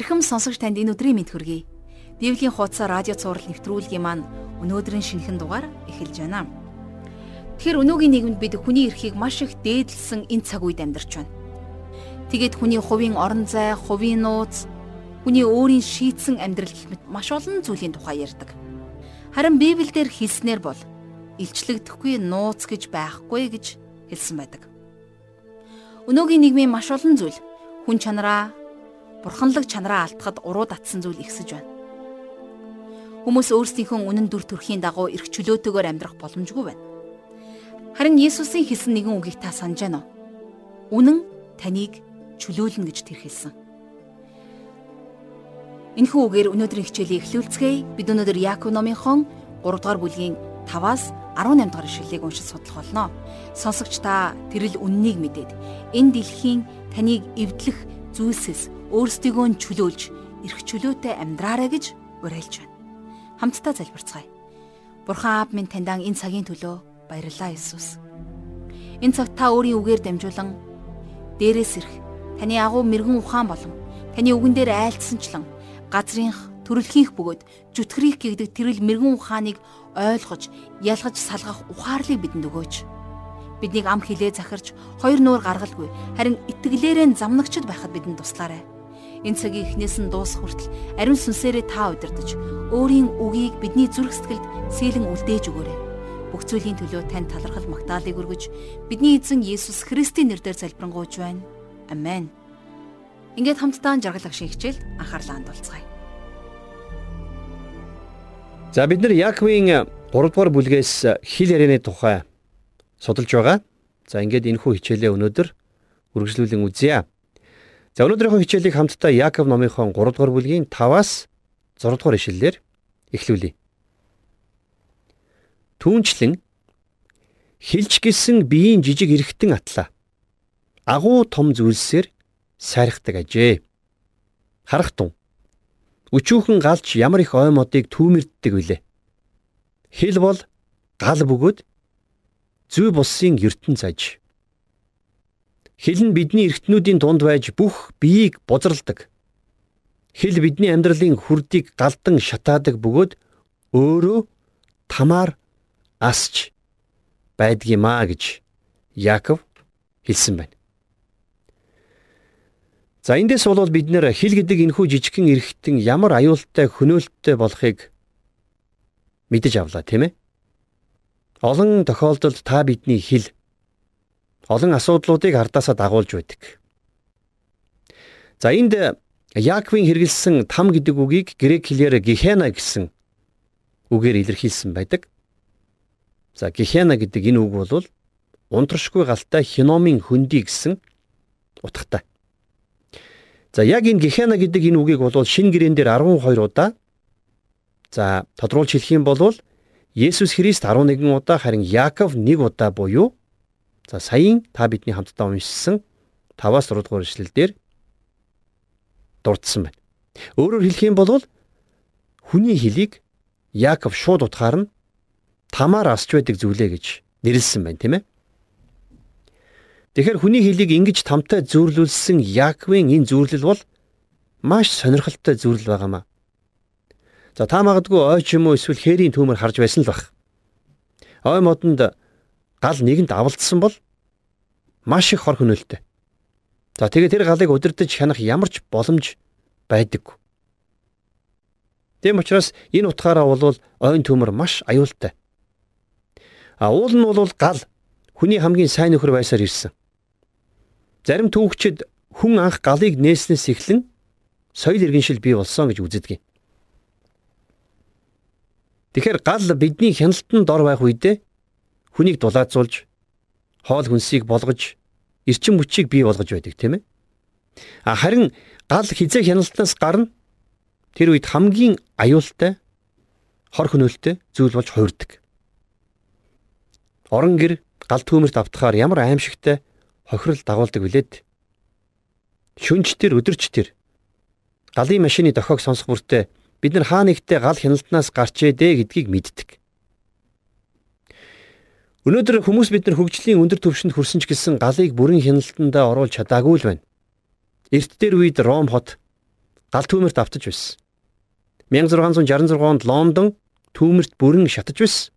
Эрхэм сонсогч танд энэ өдрийн мэд хүргэе. Библийн хуудас радио цаураар нэвтрүүлгийн маань өнөөдрийн шинэхэн дугаар эхэлж байна. Тэгэхээр өнөөгийн нийгэмд бид хүний эрхийг маш их дээдлсэн энэ цаг үед амьдарч байна. Тэгээд хүний хувийн орон зай, хувийн нууц, хүний өөрийн шийтсэн амьдрал гэх мэт маш олон зүйлийн тухай ярьдаг. Харин Библиэлд хэлснээр бол илчлэгдэхгүй нууц гэж байхгүй гэж хэлсэн байдаг. Өнөөгийн нийгмийн маш олон зүйл хүн чанараа бурханлаг чанараа алдахад уруу татсан зүйл ихсэж байна. Хүмүүс өөрсдийнхөө үнэн дүр төрхийн дагуу эрх чөлөөтэйгээр амьдрах боломжгүй байна. Харин Есүсийн хэлсэн нэгэн үгийг та санаж байна уу? Үнэн таныг чөлөөлнө гэж тэр хэлсэн. Энэхүү үгээр өнөөдрийн хичээлийг эхлүүлцгээе. Бид өнөөдөр Яаков номынхон 3 дугаар бүлгийн 5-аас 18 дугаар ишлэлийг уншиж судлах болно. Сонсогч та тэрл үннийг мэдээд энэ дэлхийн таныг эвдлэх зүйлсээс өөрсдийгөө нь чөлөөлж эрх чөлөөтэй амьдраарай гэж уриалж байна. Хамтдаа залбирцгаая. Бурхан аав минь таньдаа энэ цагийн төлөө баярлалаа Иесус. Энэ цагт та өөрийн үгээр дамжуулан дээрээс ирэх таны агуу мэрэгэн ухаан болон таны үгэн дээр айлтсанчлан газрынх төрөлхийнх бөгөөд зүтгэрийг гэгдэг тэрэл мэрэгэн ухааныг ойлгож ялгаж салгах ухаарлыг бидэнд өгөөч биднийг ам хилээ захирч хоёр нуур гаргалгүй харин итгэлээрээ замнагчд байхад бидэнд туслаарай. Энэ цагийн эхнээс нь дуусах хүртэл ариун сүнсээрээ та удирдах өөрийн үгийг бидний зүрх сэтгэлд сэлэн үлдээж өгөөрэй. Бүх зүйлийн төлөө тань талархал магтаалыг өргөж бидний эзэн Есүс Христийн нэрээр залбирanгуйж байна. Амен. Ингээд хамтдаа жаргал агшин хичээл анхаарлаа хандуулцгаая. За бид нар Яаковын 3 дугаар бүлгээс хил ярианы тухай судалж байгаа. За ингээд энэ хүү хичээлээ өнөөдөр үргэлжлүүлэн үзье. За өнөөдрийнхөө хичээлийг хамтдаа Яаков номынхон 3 дугаар бүлгийн 5-аас 6 дугаар ишлэлээр эхлүүлье. Түүнчлэн хилж гисэн биеийн жижиг эргэтэн атлаа. Агуу том зүйлсээр сайрхдаг ажээ. Харах тун. Өчүүхэн галч ямар их ой модыг түүмэрддэг вүлээ. Хил бол гал бөгөөд зүй бусын ертөнц аж. Хил нь бидний эргэтнүүдийн дунд байж бүх биеийг бузралдаг. Хил бидний амьдралын хүрдийг галдан шатаадаг бөгөөд өөрөө тамаар асч байдгиймаа гэж Яаков хэлсэн байна. За эндээс бол бид нэр хил гэдэг энэхүү жижигхэн эргэтэн ямар аюултай хөнөөлттэй болохыг мэдэж авлаа тийм ээ. Олон тохиолдолд та бидний хил олон асуудлуудыг ардаасаа дагуулж байдаг. За энд Яаковын хэрэгэлсэн там гэдэг үгийг грек хэлээр гехена гэсэн үгээр илэрхийлсэн байдаг. За гехена гэдэг энэ үг бол унтрашгүй галтай хиномын хөндий гэсэн утгатай. За яг энэ гехена гэдэг энэ үгийг бол шин гэрэн дээр 12 удаа за тодруулж хэлэх юм бол Есүс Христ 11 удаа харин Яаков 1 удаа буюу За саяын та бидний хамтдаа уншсан 5-аас 6 дугаар эшлэлдэр дурдсан байна. Өөрөөр хэлэх юм бол хүний хэлийг Яаков шууд утгаар нь тамаар асч байдаг зүйлээ гэж нэрлсэн байна, тийм ээ. Тэгэхээр хүний хэлийг ингэж тамтай зөөрлүүлсэн Яаковын энэ зөөрлөл бол маш сонирхолтой зөөрлөл байгаамаа. За та магадгүй ой ч юм уу эсвэл хээрийн төмөр харж байсан л бах. Ой модонд гал нэгэнд авалдсан бол маш их хор хөнөөлтэй. За тэгээ тэр галыг удирдах хянах ямар ч боломж байдаггүй. Тэм учраас энэ утгаараа бол ойн төмөр маш аюултай. А уул нь бол гал хүний хамгийн сайн нөхөр байсаар ирсэн. Зарим түүхчид хүн анх галыг нээснээс эхлэн соёл иргэншил бий болсон гэж үздэг. Тэгэхээр гал бидний хяналтанд дор байх үедээ хүнийг дулаацуулж хоол хүнсийг болгож эрчим хүчийг бий болгож байдаг тийм ээ. А харин гал хизээ хяналтнаас гарна тэр үед хамгийн аюултай хор хөнөөлтөй зүйл болж хуурдаг. Орон гэр гал түүмэрт автахаар ямар аимшигтай хохирол дагуулдаг билээд. Шүнж тэр өдөрч тэр галын машины дохиог сонсох бүртээ бид нар хаа нэгтээ гал хяналтнаас гарчээ дээ гэдгийг мэддэг. Өнөөдөр хүмүүс бид нар хөгжлийн өндөр түвшинд хүрсэн ч гэсэн галыг бүрэн хяналтандаа оруулж чадаагүй л байна. Эрт дээр үед Ром хот гал түүмэрт автаж байсан. 1666 онд Лондон түүмэрт бүрэн шатаж байсан.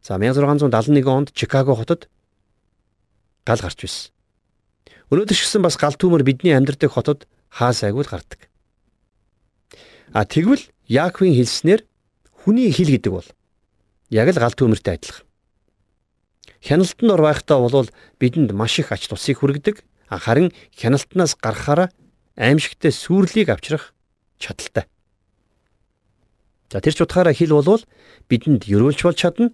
За 1671 онд Чикаго хотод гал гарч байсан. Өнөөдөр ч гэсэн бас гал түүмэр бидний амьдардаг хотод хаа сайгүй гардаг. А тэгвэл Яаковын хэлснээр хүний хил гэдэг бол яг л гал түүмэртэй адилхан. Хяналтанд ор байхдаа бол бидэнд маш их ач тусыг хүргэдэг. Харин хяналтнаас гарахаараа аимшигтэй сүрлийг авчрах чадaltaй. За тэр ч утгаараа хил болвол бидэнд ерөөлж болж чадна.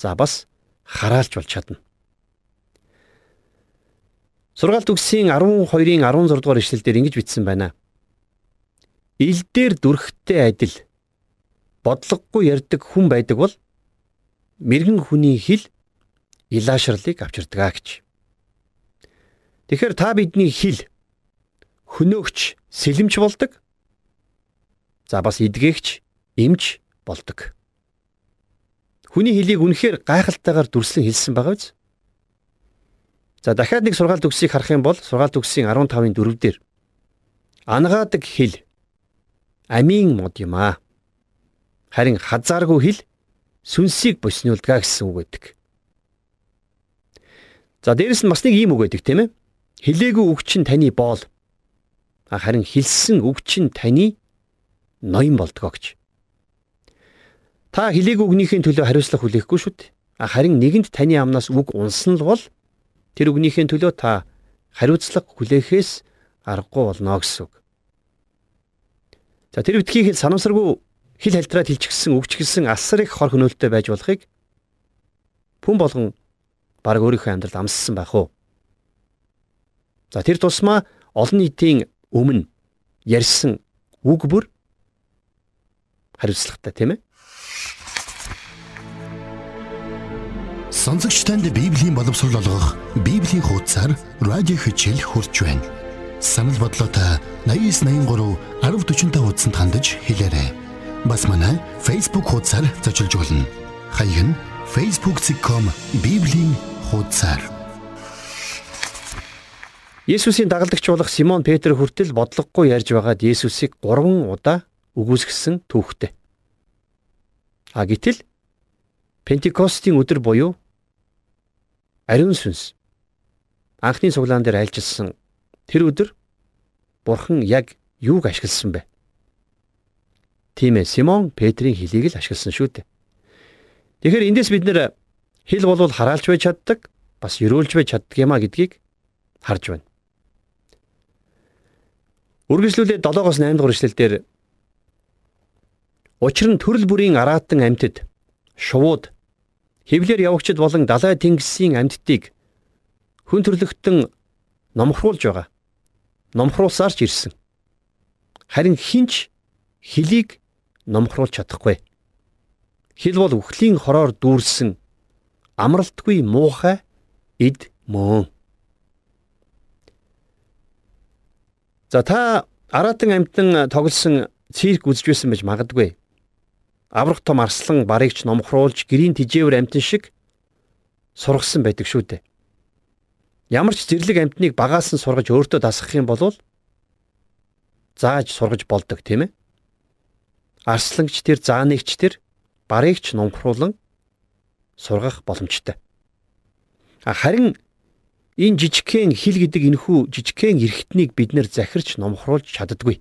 За бас хараалж болж чадна. Сургаалт үгсийн 12-ын 16 дугаар ишлэлдэр ингэж бичсэн байна. Ил дээр дүрхтэй адил бодлогогүй ярддаг хүн байдаг бол мэрэгэн хүний хил илаашрлыг авчирдаг гэж. Тэгэхээр та бидний хил хөнөөгч сэлэмч болдог. За бас эдгээгч эмч болдог. Хүний хилийг үнэхээр гайхалтайгаар дүрслэн хэлсэн байгаа биз? За дахиад нэг сургаалт үгсийг харах юм бол сургаалт үгсийн 15-ын 4 дээр ангаадаг хил амийн мод юм аа. Харин хазааргүй хил сүнсийг боснуулдаг гэсэн үг өгдөг. За дээрэс нь бас нэг ийм үг өгдөг тийм ээ. Хилээгүй үг чинь таны боол. Харин хэлсэн үг чинь таны ноён болдгоо гэж. Та хилээгүй үгнийхээ төлөө хариуцлага хүлээхгүй шүү дээ. Харин нэгэнд таны амнаас үг унсан л бол тэр үгнийхээ төлөө та хариуцлага хүлээхээс аргагүй болно гэсэн үг. За тэр битгийхэд санамсаргүй хил хальтраад хилчгсэн өгчгсэн асар их хор хөнөөлтөй байж болохыг хүн болгон баг өөрийнхөө амьдралд амссан байх уу. За тэр тусмаа олон нийтийн өмнө ярьсан үг бүр хариуцлагатай тийм ээ. Сонсогч танд Библийн боловсрол олгох Библийн хуудасар радио хичээл хурж байна. Санал бодлоотой 8983 1045 хуудсанд хандаж хэлээрэй. Бас манай Facebook хуудасаар зочилж болно. Хаяг нь facebook.com bibлийн хуудасаар. Есүсийн дагалдагч болох Симон Петр хүртэл бодлогогүй ярьж байгаад Есүсийг 3 удаа үгүйсгэсэн түүхтэй. А гítэл Пентекостийн өдөр буюу ариун сүнс анхны цуглаан дээр айлчилсан тэр өдөр Бурхан яг юуг ашигласан бэ? Тийм ээ, Симон Петрийн хэлийг л ашигласан шүү дээ. Тэгэхээр эндээс бид нэр хэл болвол хараалж байж чаддаг, бас өрөөлж байж чаддаг юм а гэдгийг харж байна. Үргэлжлүүлээд 7-оос 8 дугаар эшлэлдэр Учир нь төрөл бүрийн араатан амьтад шувууд хевлэр явагчд болон далай тэнгисийн амьтдыг хүн төрлөختөн номхруулж байгаа. Номхруулсаар ч ирсэн. Харин хинч хөлийг номхруулж чадахгүй. Хил бол үхлийн хороор дүүрсэн амралтгүй муухай эд мөн. За та аратан амтан тоглосон цирк үзэж байсан байж магадгүй. Аврах том арслан барыгч номхруулж гэрийн тижээвэр амтан шиг сургасан байдаг шүү дээ. Ямар ч зэрлэг амтныг багаас нь сургаж өөртөө дасгах юм бол зааж сургаж болдог тийм ээ. Арслагч тэр заанэгч тэр барыгч номхруулан сургах боломжтой. Харин энэ жижигхэн хил гэдэг энэхүү жижигхэн эрхтнийг бид нэр захирч номхруулж чаддаггүй.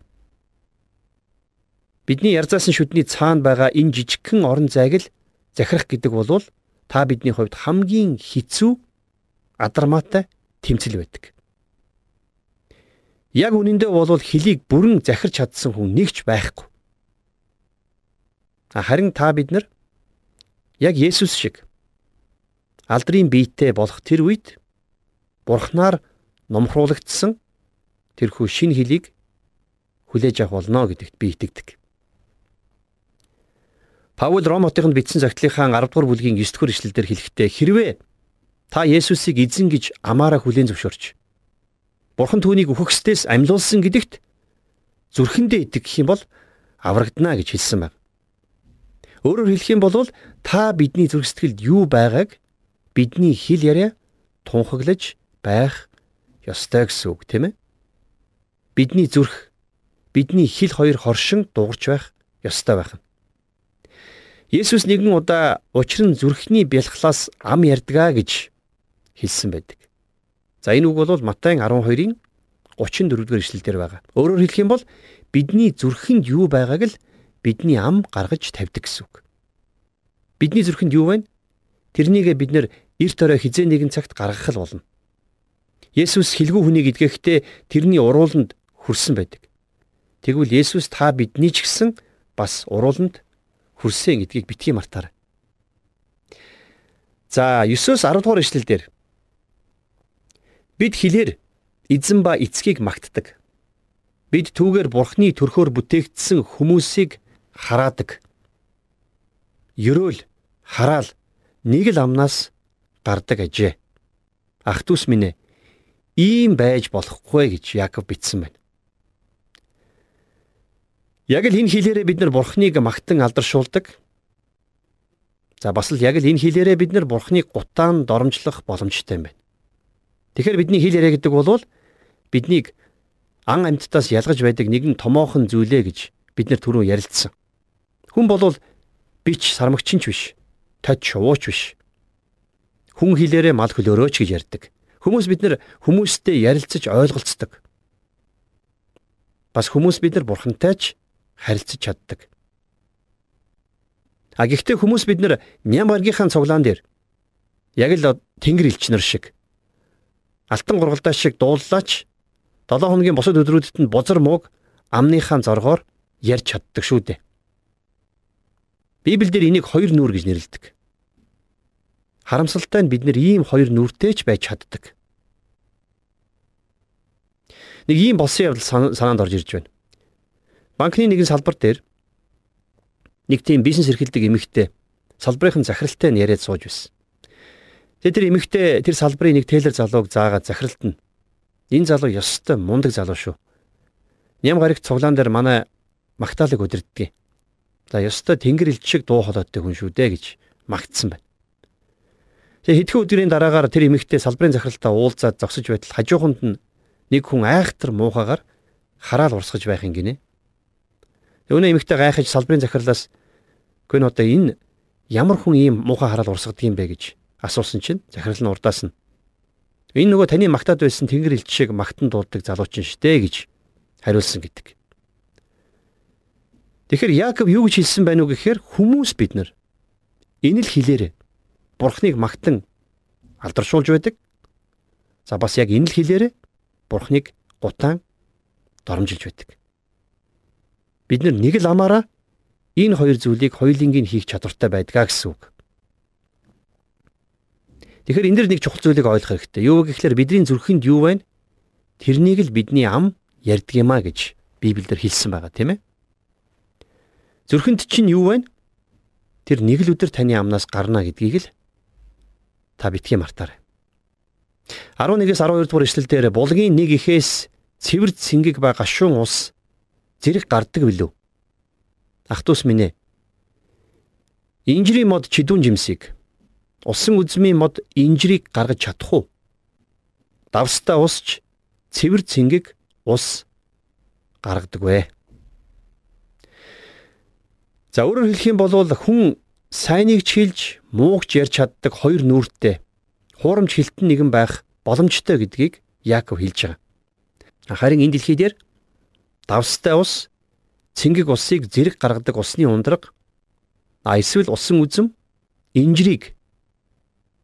Бидний ярзаасан шүдний цаана байгаа энэ жижигхэн орон зайг л захирах гэдэг бол та бидний хувьд хамгийн хэцүү адармаатай тэмцэл байдаг. Яг үнэндээ бол хөлийг бүрэн захирч чадсан хүн нэгч байхгүй. Харин та бид нар яг Есүс шиг алдрын биетэй болох тэр үед Бурхнаар номхруулагдсан тэрхүү шин хөлийг хүлээж авах болно гэдэгт би итгэдэг. Паул Ромотынд бичсэн загтлынхаа 10 дугаар бүлгийн 9 дугаар ишлэлдэр хэлэхдээ хэрвээ та Есүсийг эзэн гэж амаараа хүлээн зөвшөөрч Бурхан түүнийг үхэгсдээс амьлуулсан гэдэгт зүрхэндээ итгэх юм бол аврагдана гэж хэлсэн байна. Өөрөөр хэлэх юм бол та бидний зүрх сэтгэлд юу байгааг бидний хэл яриа тунхаглаж байх ёстой гэсэн үг тийм ээ. Бидний зүрх бидний хил хоёр хоршин дуурч байх ёстой байх. Есүс нэгэн удаа учир нь зүрхний бялхлаас ам ярьдгаа гэж хэлсэн байдаг. За энэ үг бол Матай 12-ын 34-р эшлэлдэр байгаа. Өөрөөр хэлэх юм бол бидний зүрхэнд юу байгааг л бидний ам гаргаж тавьдаг гэсэн үг. Бидний зүрхэнд юу байна? Тэрнийгээ бид нэр орой хизээ нэгэн цагт гаргах л болно. Есүс хилгүү хүнийг идгэхдээ тэрний урууланд хүрсэн байдаг. Тэгвэл Есүс та бидний ч гэсэн бас урууланд хүрсэн гэдгийг битгий мартаарай. За 9-оос 10 дугаар ишлэл дээр бид хилээр эзэн ба эцгийг магтдаг. Бид түүгээр бурхны төрхөөр бүтээгдсэн хүмүүсийг хараадаг. Ерөөл хараал нэг л амнаас гардаг ажээ. Ах トゥ ус минь ээ ийм байж болохгүй гэж Яков бичсэн байна. Яг л энэ хилээрээ бид нар бурхныг магтан алдаршуулдаг. За бас л яг л энэ хилээрээ бид нар бурхныг гутаан доромжлох боломжтой юм байна. Тэгэхээр бидний хил яриа гэдэг бол биднийг ан амьтдаас ялгаж байдаг нэгэн томоохон зүйлээ гэж бид нар түрүү ярилцсан. Хүн болвол бич сармагчин ч биш, тод шувууч биш. Хүн хилээрээ мал хөлөөрөөч гэж ярьдаг. Хүмүүс бид нар хүмүүстэй ярилцаж ойлголцдог. Бас хүмүүс бид нар бурхантай ч харилцаж чаддаг. А гэхдээ хүмүүс бид нар ням гаргийнхаа цуглаан дээр яг л тэнгэр элчнэр шиг алтан гургалдаа шиг дууллаач 7 хоногийн босод өдрүүдэд нь бузар мууг амныхаа зоргоор ярьж чаддаг шүү дээ. Библиэлд энийг хоёр нүур гэж нэрлэдэг. Харамсалтай нь бид нэр ийм хоёр нүртэй ч байж чаддаг. Нэг ийм болсон явдал санаанд орж ирж байна. Банкны нэгэн салбар дээр нэг тийм бизнес эрхэлдэг эмэгтэй салбарын захиралтай нь яриад сууж байсан. Тэгээд тэр эмэгтэй тэр салбарын нэг тейлер залууг заагаад захиралт нь энэ залуу ёстой мундаг залуу шүү. Ням гарагт цуглаан дээр манай магтаалык удирддаг. За ёстой тэнгэр элч шиг дуу хоолойтой хүн шүү дээ гэж магтсан байна. Тэгээ хэдхэн өдрийн дараагаар тэр эмэгтэй салбарын захиралтаа уулзаад зогсож байтал хажууханд нь нэг хүн айхтар муухагаар хараал урсгаж байх юм гинэ. Өөний эмэгтэй гайхаж салбарын захирлаас гүн одоо энэ ямар хүн ийм муухай хараал урсгадаг юм бэ гэж асуусан чинь захирал нь урдаас нь энэ нөгөө таны магтаад байсан тэнгэр элч шиг магтан дууддаг залуучин штэ гэж хариулсан гэдэг. Тэгэхээр Яаков юу гэж хэлсэн байв нү гэхээр хүмүүс бид нар энэ л хэлээрээ бурхныг магтан алдаршуулж байдаг. За бас яг энэ л хэлээрээ бурхныг гутаан доромжилж байдаг. Бид нэг л амаараа энэ хоёр зүйлийг хоёулынгийн хийх чадвартай байдгаа гэсэн үг. Тэгэхээр энэ дэр нэг чухал зүйлийг ойлгох хэрэгтэй. Юу гэхээр бидний зүрхэнд юу байна? Тэрнийг л бидний ам ярьдаг юмаа гэж Библиэлд хэлсэн байгаа тийм ээ. Зүрхэнд чинь юу байна? Тэр нэг л өдөр таны амнаас гарна гэдгийг л та битгий мартаарай. 11-ээс 12 дугаар эшлэлдэр булгийн нэг ихээс цэвэр цэнгэг ба гашуун ус зэрэг гардаг билүү? Ах トゥ ус минь ээ. Инжирийн мод чидүүн жимсийг усан үзмийн мод инжирийг гаргаж чадах уу? Давстаа усч цэвэр цэнгэг ус гаргадаг вэ. За өөрөөр хэлэх юм бол хүн сайныг чилж муугч ярьж чаддаг хоёр нүртэй хуурамч хилтэн нэгэн байх боломжтой гэдгийг Яаков хэлж байгаа. Харин энэ дэлхий дээр давстай ус цэнгэг усыг зэрэг гаргадаг усны ундраг а эсвэл усан үзэм инжирийг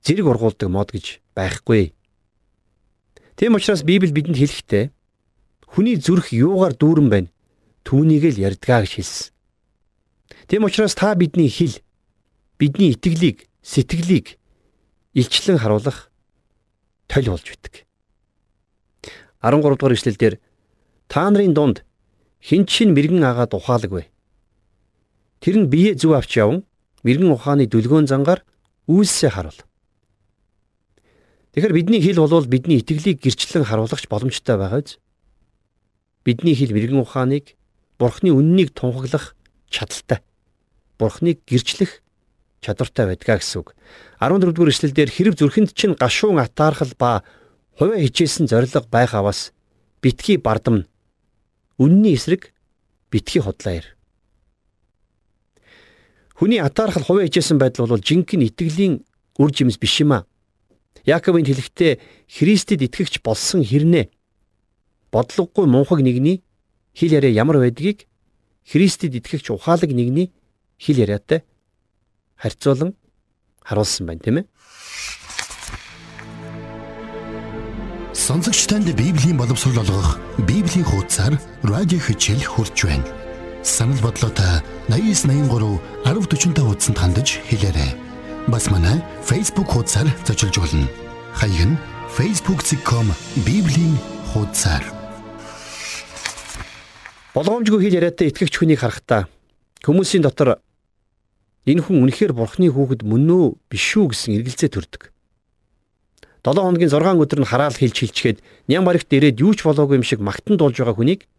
зэрэг ургуулдаг мод гэж байхгүй. Тийм учраас Библи бидэнд хэлэхдээ хүний зүрх юугаар дүүрэн байна түүнийг л ярьдгаа гэж хэлсэн. Тийм учраас та бидний хэл бидний итгэлийг сэтгэлийг илчлэн харуулах толь болж битг. 13 дугаар ишлэлдэр та нарын дунд хин чин мэрэгэн агаад ухаалаг вэ. Тэр нь бие зүв авч яван мэрэгэн ухааны дүлгөөн зангаар үйлсээ харуул. Тэгэхээр бидний хэл болвол бидний итгэлийг гэрчлэн харуулахч боломжтой байгаа биз? Бидний хэл мэрэгэн ухааныг Бурхны үннийг тунхаглах чадaltaй. Бурхныг гэрчлэх чадвартай байдгаа гэсэн үг. 14 дугаар эшлэлдэр хэрэг зүрхэнд чинь гашуун атаархал ба хувиа хичээсэн зориг байх аваас битгий бардам үнний эсрэг битгий худлаа ир. Хүний атаархал хувиа хичээсэн байдал бол жинхэнэ итгэлийн үр жимс биш юм аа. Яаковын хэлэхдээ Христэд итгэгч болсон хэрнээ бодлогогүй мунхаг нэгний хэл яриа ямар байдгийг Христэд итгэгч ухаалаг нэгний хэл яриатай харьцуулан харуулсан байна тийм ээ. Сонсогч танд Библийн боловсрол олгох Библийн хуудасар радио хичээл хурж байна. Санал бодлоотой 8983 1045 хуудсанд хандаж хэлээрэй. Бас манай Facebook хуудасар зочилж болно. Хаяг нь facebook.com bibлийн хуудасар. Болгоомжгүй хэл яриатай итгэгч хүнийг харахтаа хүмүүсийн дотор энэ хүн үнэхээр бурхны хүүхэд мөн үү биш үү гэсэн эргэлзээ төрдөг. 7 хоногийн 6 өдөр нь хараал хэлж хилчгээд ням баригт ирээд юу ч болоогүй юм шиг магтан дуулж байгаа хүнийг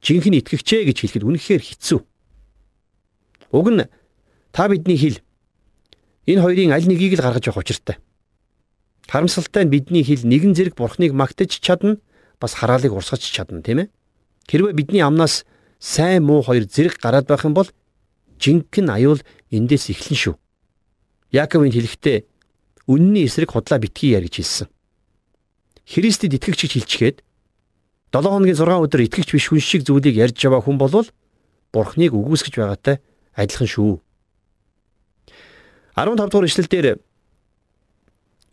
жинхэнэ итгэгчээ гэж хэлэхэд үнэхээр хэцүү. Уг нь та бидний хэл энэ хоёрын аль нэгийг л гаргаж явах учиртай. Харамсалтай нь бидний хэл нэгэн зэрэг бурхныг магтаж чадна бас хараалыг урсгаж чадна тийм ээ. Хэрвээ бидний амнаас сайн муу хоёр зэрэг гараад байх юм бол жинхэнэ аюул эндээс эхлэн шүү. Яаковын хэлэхдээ үнний эсрэг худлаа битгий яар гэж хэлсэн. Христэд итгэгч гэж хэлчихэд 7 хоногийн 6 өдөр итгэгч биш хүн шиг зүйлийг ярьж байгаа хүн болвол Бурхныг үгүйсгэж байгаатай адилхан шүү. 15 дугаар ишлэл дээр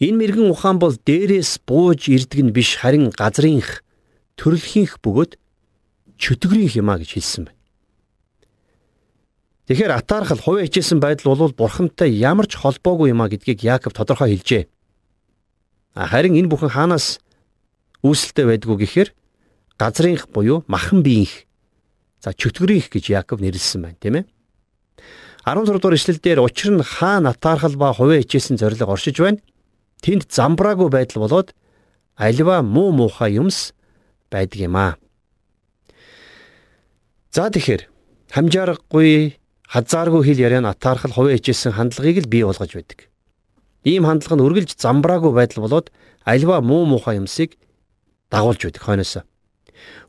энэ мэрэгэн ухаан бол дээрээс бууж ирдэг нь биш харин газрынх төрөлхийнх бөгөөд чөтгөрийнх юмаа гэж хэлсэн байна. Тэгэхээр атаархал хувиа хичээсэн байдал бол бурхантай ямар ч холбоогүй юмаа гэдгийг Яаков тодорхой хэлжээ. Харин энэ бүхэн хаанаас үүсэлтэй байдгүй гэхээр газрынх буюу махан биеийнх за чөтгөрийнх гэж Яаков нэрлсэн байна, тийм ээ. 16 дугаар эшлэлдэр учир нь хаан атаархал ба хувиа хичээсэн зориг оршиж байна. Тэнд замбраагүй байдал болоод альва муу муухай юмс байдаг юм аа. За тэгэхээр хамжааргагүй хазааргүй хэл яриа нь атаархал хувиа хичээсэн хандлагыг л бий болгож байдаг. Ийм хандлага нь үргэлж замбраагүй байдал болоод альва муу муухай юмсыг дагуулж байдаг хойноосоо.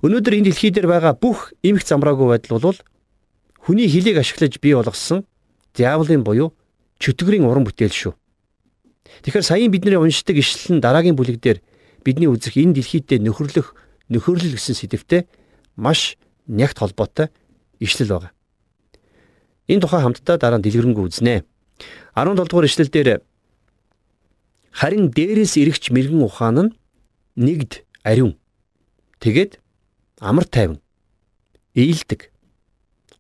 Өнөөдөр энэ дэлхий дээр байгаа бүх эмх замбраагүй байдал бол хүний хөлийг ашиглаж бий болгосон диаволын буюу чөтгөрийн уран бүтээл шүү. Тэгэхээр саяын бидний уншдаг ишлэл нь дараагийн бүлэг дээр бидний үзэх энэ дэлхийдээ нөхөрлөх нөхөрлөл гэсэн сэдвтэй маш нягт холбоотой ишлэл байгаа. Энэ тухай хамтдаа дараа нь дэлгэрэнгүй үзнэ. 17 дугаар ишлэл дээр харин дээрээс ирэгч мэрэгэн ухаан нь нэгд ариун. Тэгэд амар тайван. Ийэлдэг.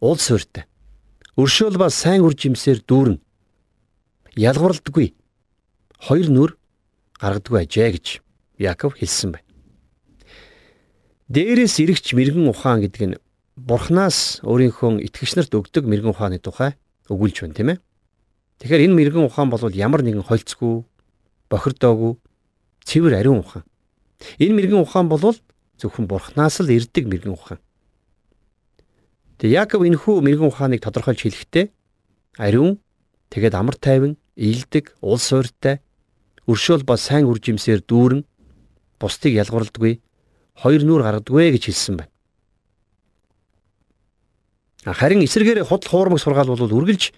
Уул суурьтай. Өршөөл ба сайн үр жимсээр дүүрэн. Ялгуурлдаггүй. Хоёр нүр гаргадаггүй ажээ гэж Яков хэлсэн байна. Дээрээс ирэгч мэрэгэн ухаан гэдэг нь Бурханаас өөрийнхөө итгэгч нарт өгдөг мэрэгэн ухааны тухай өгүүлж байна тийм ээ. Тэгэхээр энэ мэрэгэн ухаан бол ямар нэгэн хольцгүй, бохирдоогүй, цэвэр ариун ухаан. Энэ мэрэгэн ухаан бол зөвхөн Бурханаас л ирдэг мэрэгэн ухаан. Тэгээ Яков энэхүү мэрэгэн ухааныг тодорхойлж хэлэхдээ ариун, тэгээд амар тайван, ийдэг, уул суурьтай, өршөөл ба сайн үр жимсээр дүүрэн бусдыг ялгуурлдаггүй хоёр нүур гаргадгүй гэж хэлсэн байна. Харин эсэргээр худал хуурмаг сургаал бол үргэлж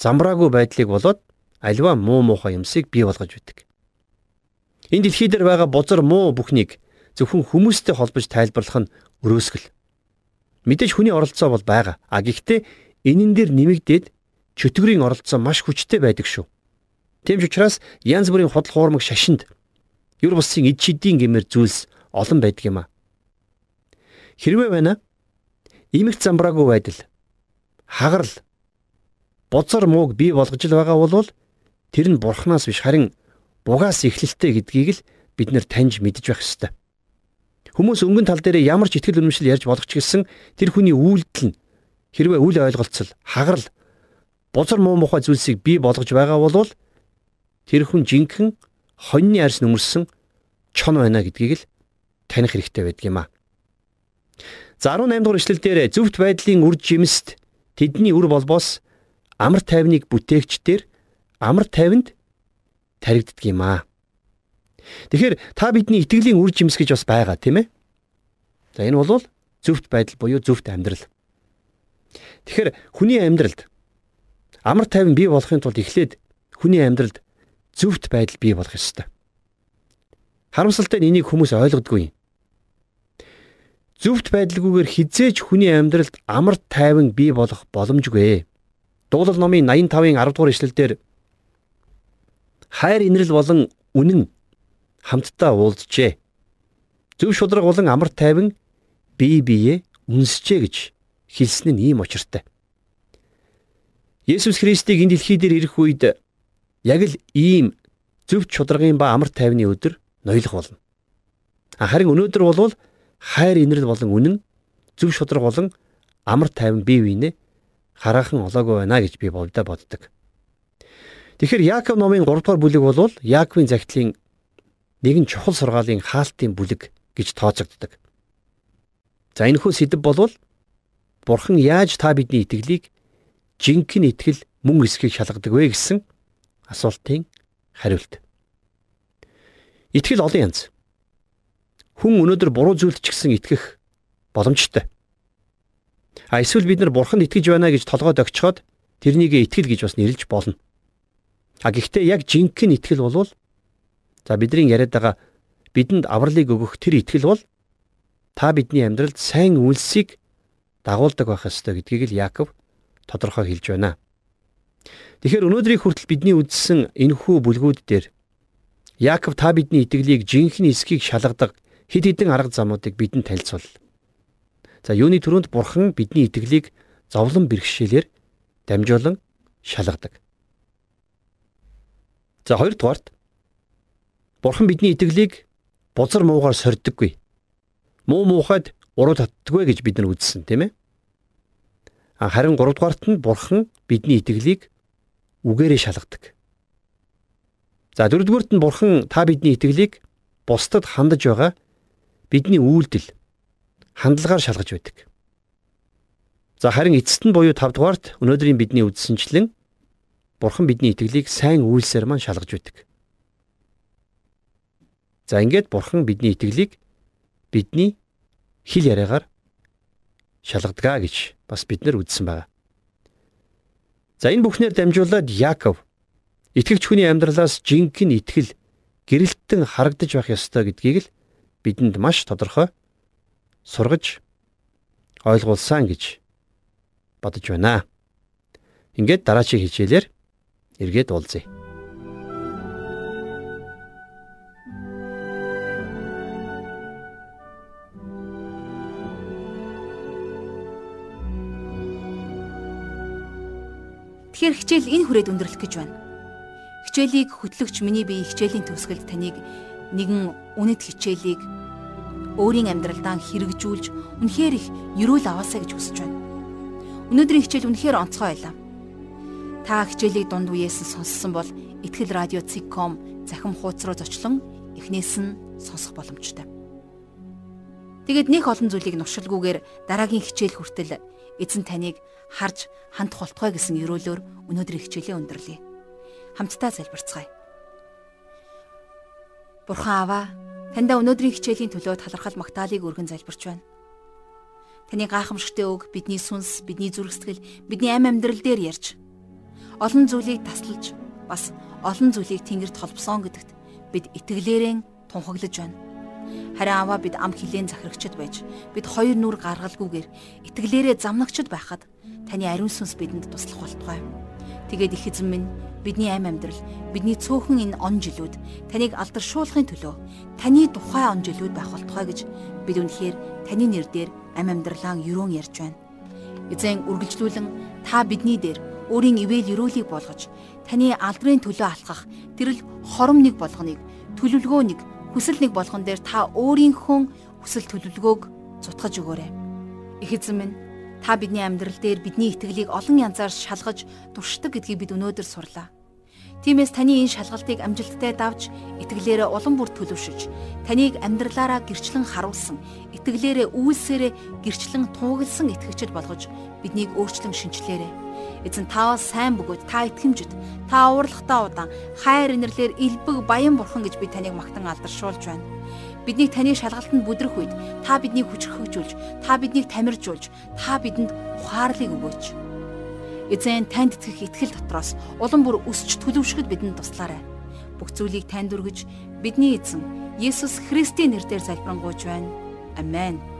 замбраагүй байдлыг болоод альва муу муухай юмсыг бий болгож байдаг. Энэ дэлхий дээр байгаа бузар муу бүхнийг зөвхөн хүмүүстэй холбож тайлбарлах нь өрөөсгөл. Мэдээж хүний оролцоо бол байгаа. А гэхдээ энэн дээр нэмэгдээд чөтгөрийн оролцоо маш хүчтэй байдаг шүү. Тэмч учраас янз бүрийн худал хуурмаг шашинд юр бусын эд шидийн гэмээр зүйлс олон байдаг юм а. Хэрвээ байна имэгт замбраагүй байдал хагарал бузар мууг бий болгож л байгаа бол тэр нь бурхнаас биш харин бугаас эхлэлтэй гэдгийг л бид нэр таньж мэдж байх ёстой. Хүмүүс өнгөн тал дээр ямар ч ихтгэл үнэмшил ярьж болох ч гэсэн тэр хүний үйлдэл нь хэрвээ үл ойлголцол хагарал бузар муу мухай зүйлсийг бий болгож байгаа бол тэр хүн жинхэнэ хоньны арьс нүмерсэн чон байна гэдгийг л таних хэрэгтэй байдаг юм а. За 18 дугаар эшлэл дээр зөвхт байдлын үр жимст тэдний үр болбоос амар тайвныг бүтээгчдэр амар тайванд таригддаг юм а. Тэгэхээр та бидний итгэлийн үр жимс гэж бас байгаа тийм ээ. За энэ бол зөвхт байдал буюу зөвхт амьдрал. Тэгэхээр хүний амьдралд амар тайван бий болохын тулд эхлээд хүний амьдралд зөвхт байдал бий болох ёстой. Харамсалтай нь энийг хүмүүс ойлгодгүй юм. Зөвхт байдалгүйгээр хизээж хүний амьдралд амар тайван бий болох боломжгүй. Дуулал номын 85-ын 10 дугаар ишлэлдэр хайр инрэл болон үнэн хамтдаа уулзжээ. Зөв шудраг болон амар тайван бие биеэ үнсжээ гэж хэлсэн нь ийм очиртай. Есүс Христийг энэ дэлхий дээр ирэх үед яг л ийм зөв чударгын ба амар тайвны өдөр ноёлох болно. Харин өнөөдөр бол хайр инрэл болон үнэн зөв шудраг болон амар тайван бие биенээ хараахан олоогүй байна гэж би болдоо боддог. Тэгэхээр Яаков номын 3 дугаар бүлэг бол Яаковын загтлын нэгэн чухал сургаалын хаалтын бүлэг гэж тооцогддог. За энэ хүү сэдв бол Бурхан яаж та бидний итгэлийг жинхэнэ итгэл мөн эсхийг шалгадаг вэ гэсэн асуултын хариулт. Итгэл олон янз хүн өнөөдөр буруу зүйлд ч гэсэн итгэх боломжтой. А эсвэл бид нар бурханд итгэж байна гэж толгойд огчхоод тэрнийг итгэл гэж бас нэрлэж болно. А гэхдээ яг жинхэнэ итгэл бол за бидний яриад байгаа бидэнд авралыг өгөх тэр итгэл бол та бидний амьдралд сайн үйлсийг дагуулдаг байх ёстой гэдгийг л Яаков тодорхой хэлж байна. Тэгэхээр өнөөдрийн хүртэл бидний үздсэн энэхүү бүлгүүд дээр Яаков та бидний итгэлийг жинхэнэ эсхийг шалгадаг хэд хэдэн арга замуудыг бидэнд танилцуул. За юуны төрөнд бурхан бидний итгэлийг зовлон бэрхшээлээр дамжуулан шалгадаг. За хоёрдугаарт бурхан бидний итгэлийг бузар муугаар сорддоггүй. Муу муухайд уруу татдаггүй гэж бид нар үзсэн тийм ээ. Харин гуравдугаарт нь бурхан бидний итгэлийг үгээрээ шалгадаг. За дөрөвдүгüүрт нь бурхан та бидний итгэлийг бусдад хандаж байгаа бидний үйлдэл хандлагаар шалгаж байдаг. За харин эцэст нь буюу 5 дугаарт өнөөдрийн бидний үздсэнчлэн Бурхан бидний итгэлийг сайн үйлсээр маань шалгаж байдаг. За ингээд Бурхан бидний итгэлийг бидний хэл яриагаар шалгадгаа гэж бас бид нар үздсэн байна. За энэ бүхнээр дамжуулаад Яаков итгэгч хүний амьдралаас жинхэнэ итгэл гэрэлтэн харагдаж байх ёстой гэдгийг л бидэнд маш тодорхой сургаж ойлгуулсан гэж бодож байна. Ингээд дараагийн хичээлээр эргээд уулзъя. Тэгэхээр хичээл энэ хүрээд өндөрлөх гэж байна. Хичээлийг хөтлөгч миний бие хичээлийн төгсгөлд таныг нэгэн үнэт хичээлийг өөрийн амьдралдаа хэрэгжүүлж үнэхээр их ерөөл аваасаа гэж хүсэж байна. Өнөөдрийн хичээл үнэхээр онцгой байлаа. Та хичээлийг дунд үеэс нь сонссон бол ихтгэл радио цэг.com захим хуудас руу зочлон эхнээс нь сонсох боломжтой. Тэгэд нэг олон зүйлийг нуршилгүйгээр дараагийн хичээл хүртэл эзэн таныг харж хандах болтугай гэсэн өрөөлөөр өнөөдрийн хичээлээ өндөрлөе. Хамтдаа залбирцгаая. Бурхан аваа, таньда өнөөдрийн хичээлийн төлөө талархал магтаалыг өргөн залбирч байна. Таны гайхамшигтээ өг бидний сүнс, бидний зүрх сэтгэл, бидний амь амьдрал дээр ярьж олон зүйлийг таслалж бас олон зүйлийг Тэнгэрт холбосон гэдэгт бид итгэлээрэн тунхаглаж байна. Харин аваа бид ам хилэн захирагчд байж бид хоёр нүр гаргалгүйгээр итгэлээрээ замнагчд байхад таны ариун сүнс бидэнд туслах болтугай. Тэгээд их эзэн минь бидний амь амьдрал, бидний цөөхөн энэ он жилүүд таныг алдаршуулахын төлөө таны тухай он жилүүд байх болтугай гэж бид үнэхээр таны нэрээр амь амьдралаа юрөөн ярьж байна. Эзэн үргэлжлүүлэн та бидний дээр өөрийн ивэл өрөөлийг болгож таны алдрын төлөө алхах тэрл хором нэг болгоныг төлөвлөгөө нэг хүсэл нэг болгон дээр та өөрийнхөө хүсэл төлөвлөгөөг цутгаж өгөөрэй. Их эзэн минь Та бидний амьдрал дээр бидний итгэлийг олон янзаар шалгаж туршдаг гэдгийг бид өнөөдөр сурлаа. Тиймээс таны энэ шалгалтыг амжилттай давж итгэлээрээ улам бүр төлөвшөж таныг амьдралаараа гэрчлэн харуулсан итгэлээрээ үйлсээрээ гэрчлэн туугалсан итгэгчд болгож биднийг өөрчлөн шинчлээрэй. Эзэн таавас сайн бөгөөд та итгэмжид та уурлахтаа удаан хайр инэрлэр элбэг баян бурхан гэж би таныг магтан алдаршуулж байна. Бидний таны шалгалтанд бүдрэх үед та биднийг хүчрхэгжүүлж, та биднийг тамиржуулж, та бидэнд ухаарлыг өгөөч. Эзэн танд итгэх итгэл дотроос улам бүр өсч төлөвшөхөд бидэнд туслаарай. Бүх зүйлийг танд өргөж, бидний эзэн Есүс Христийн нэрээр залбирanгуйж байна. Амен.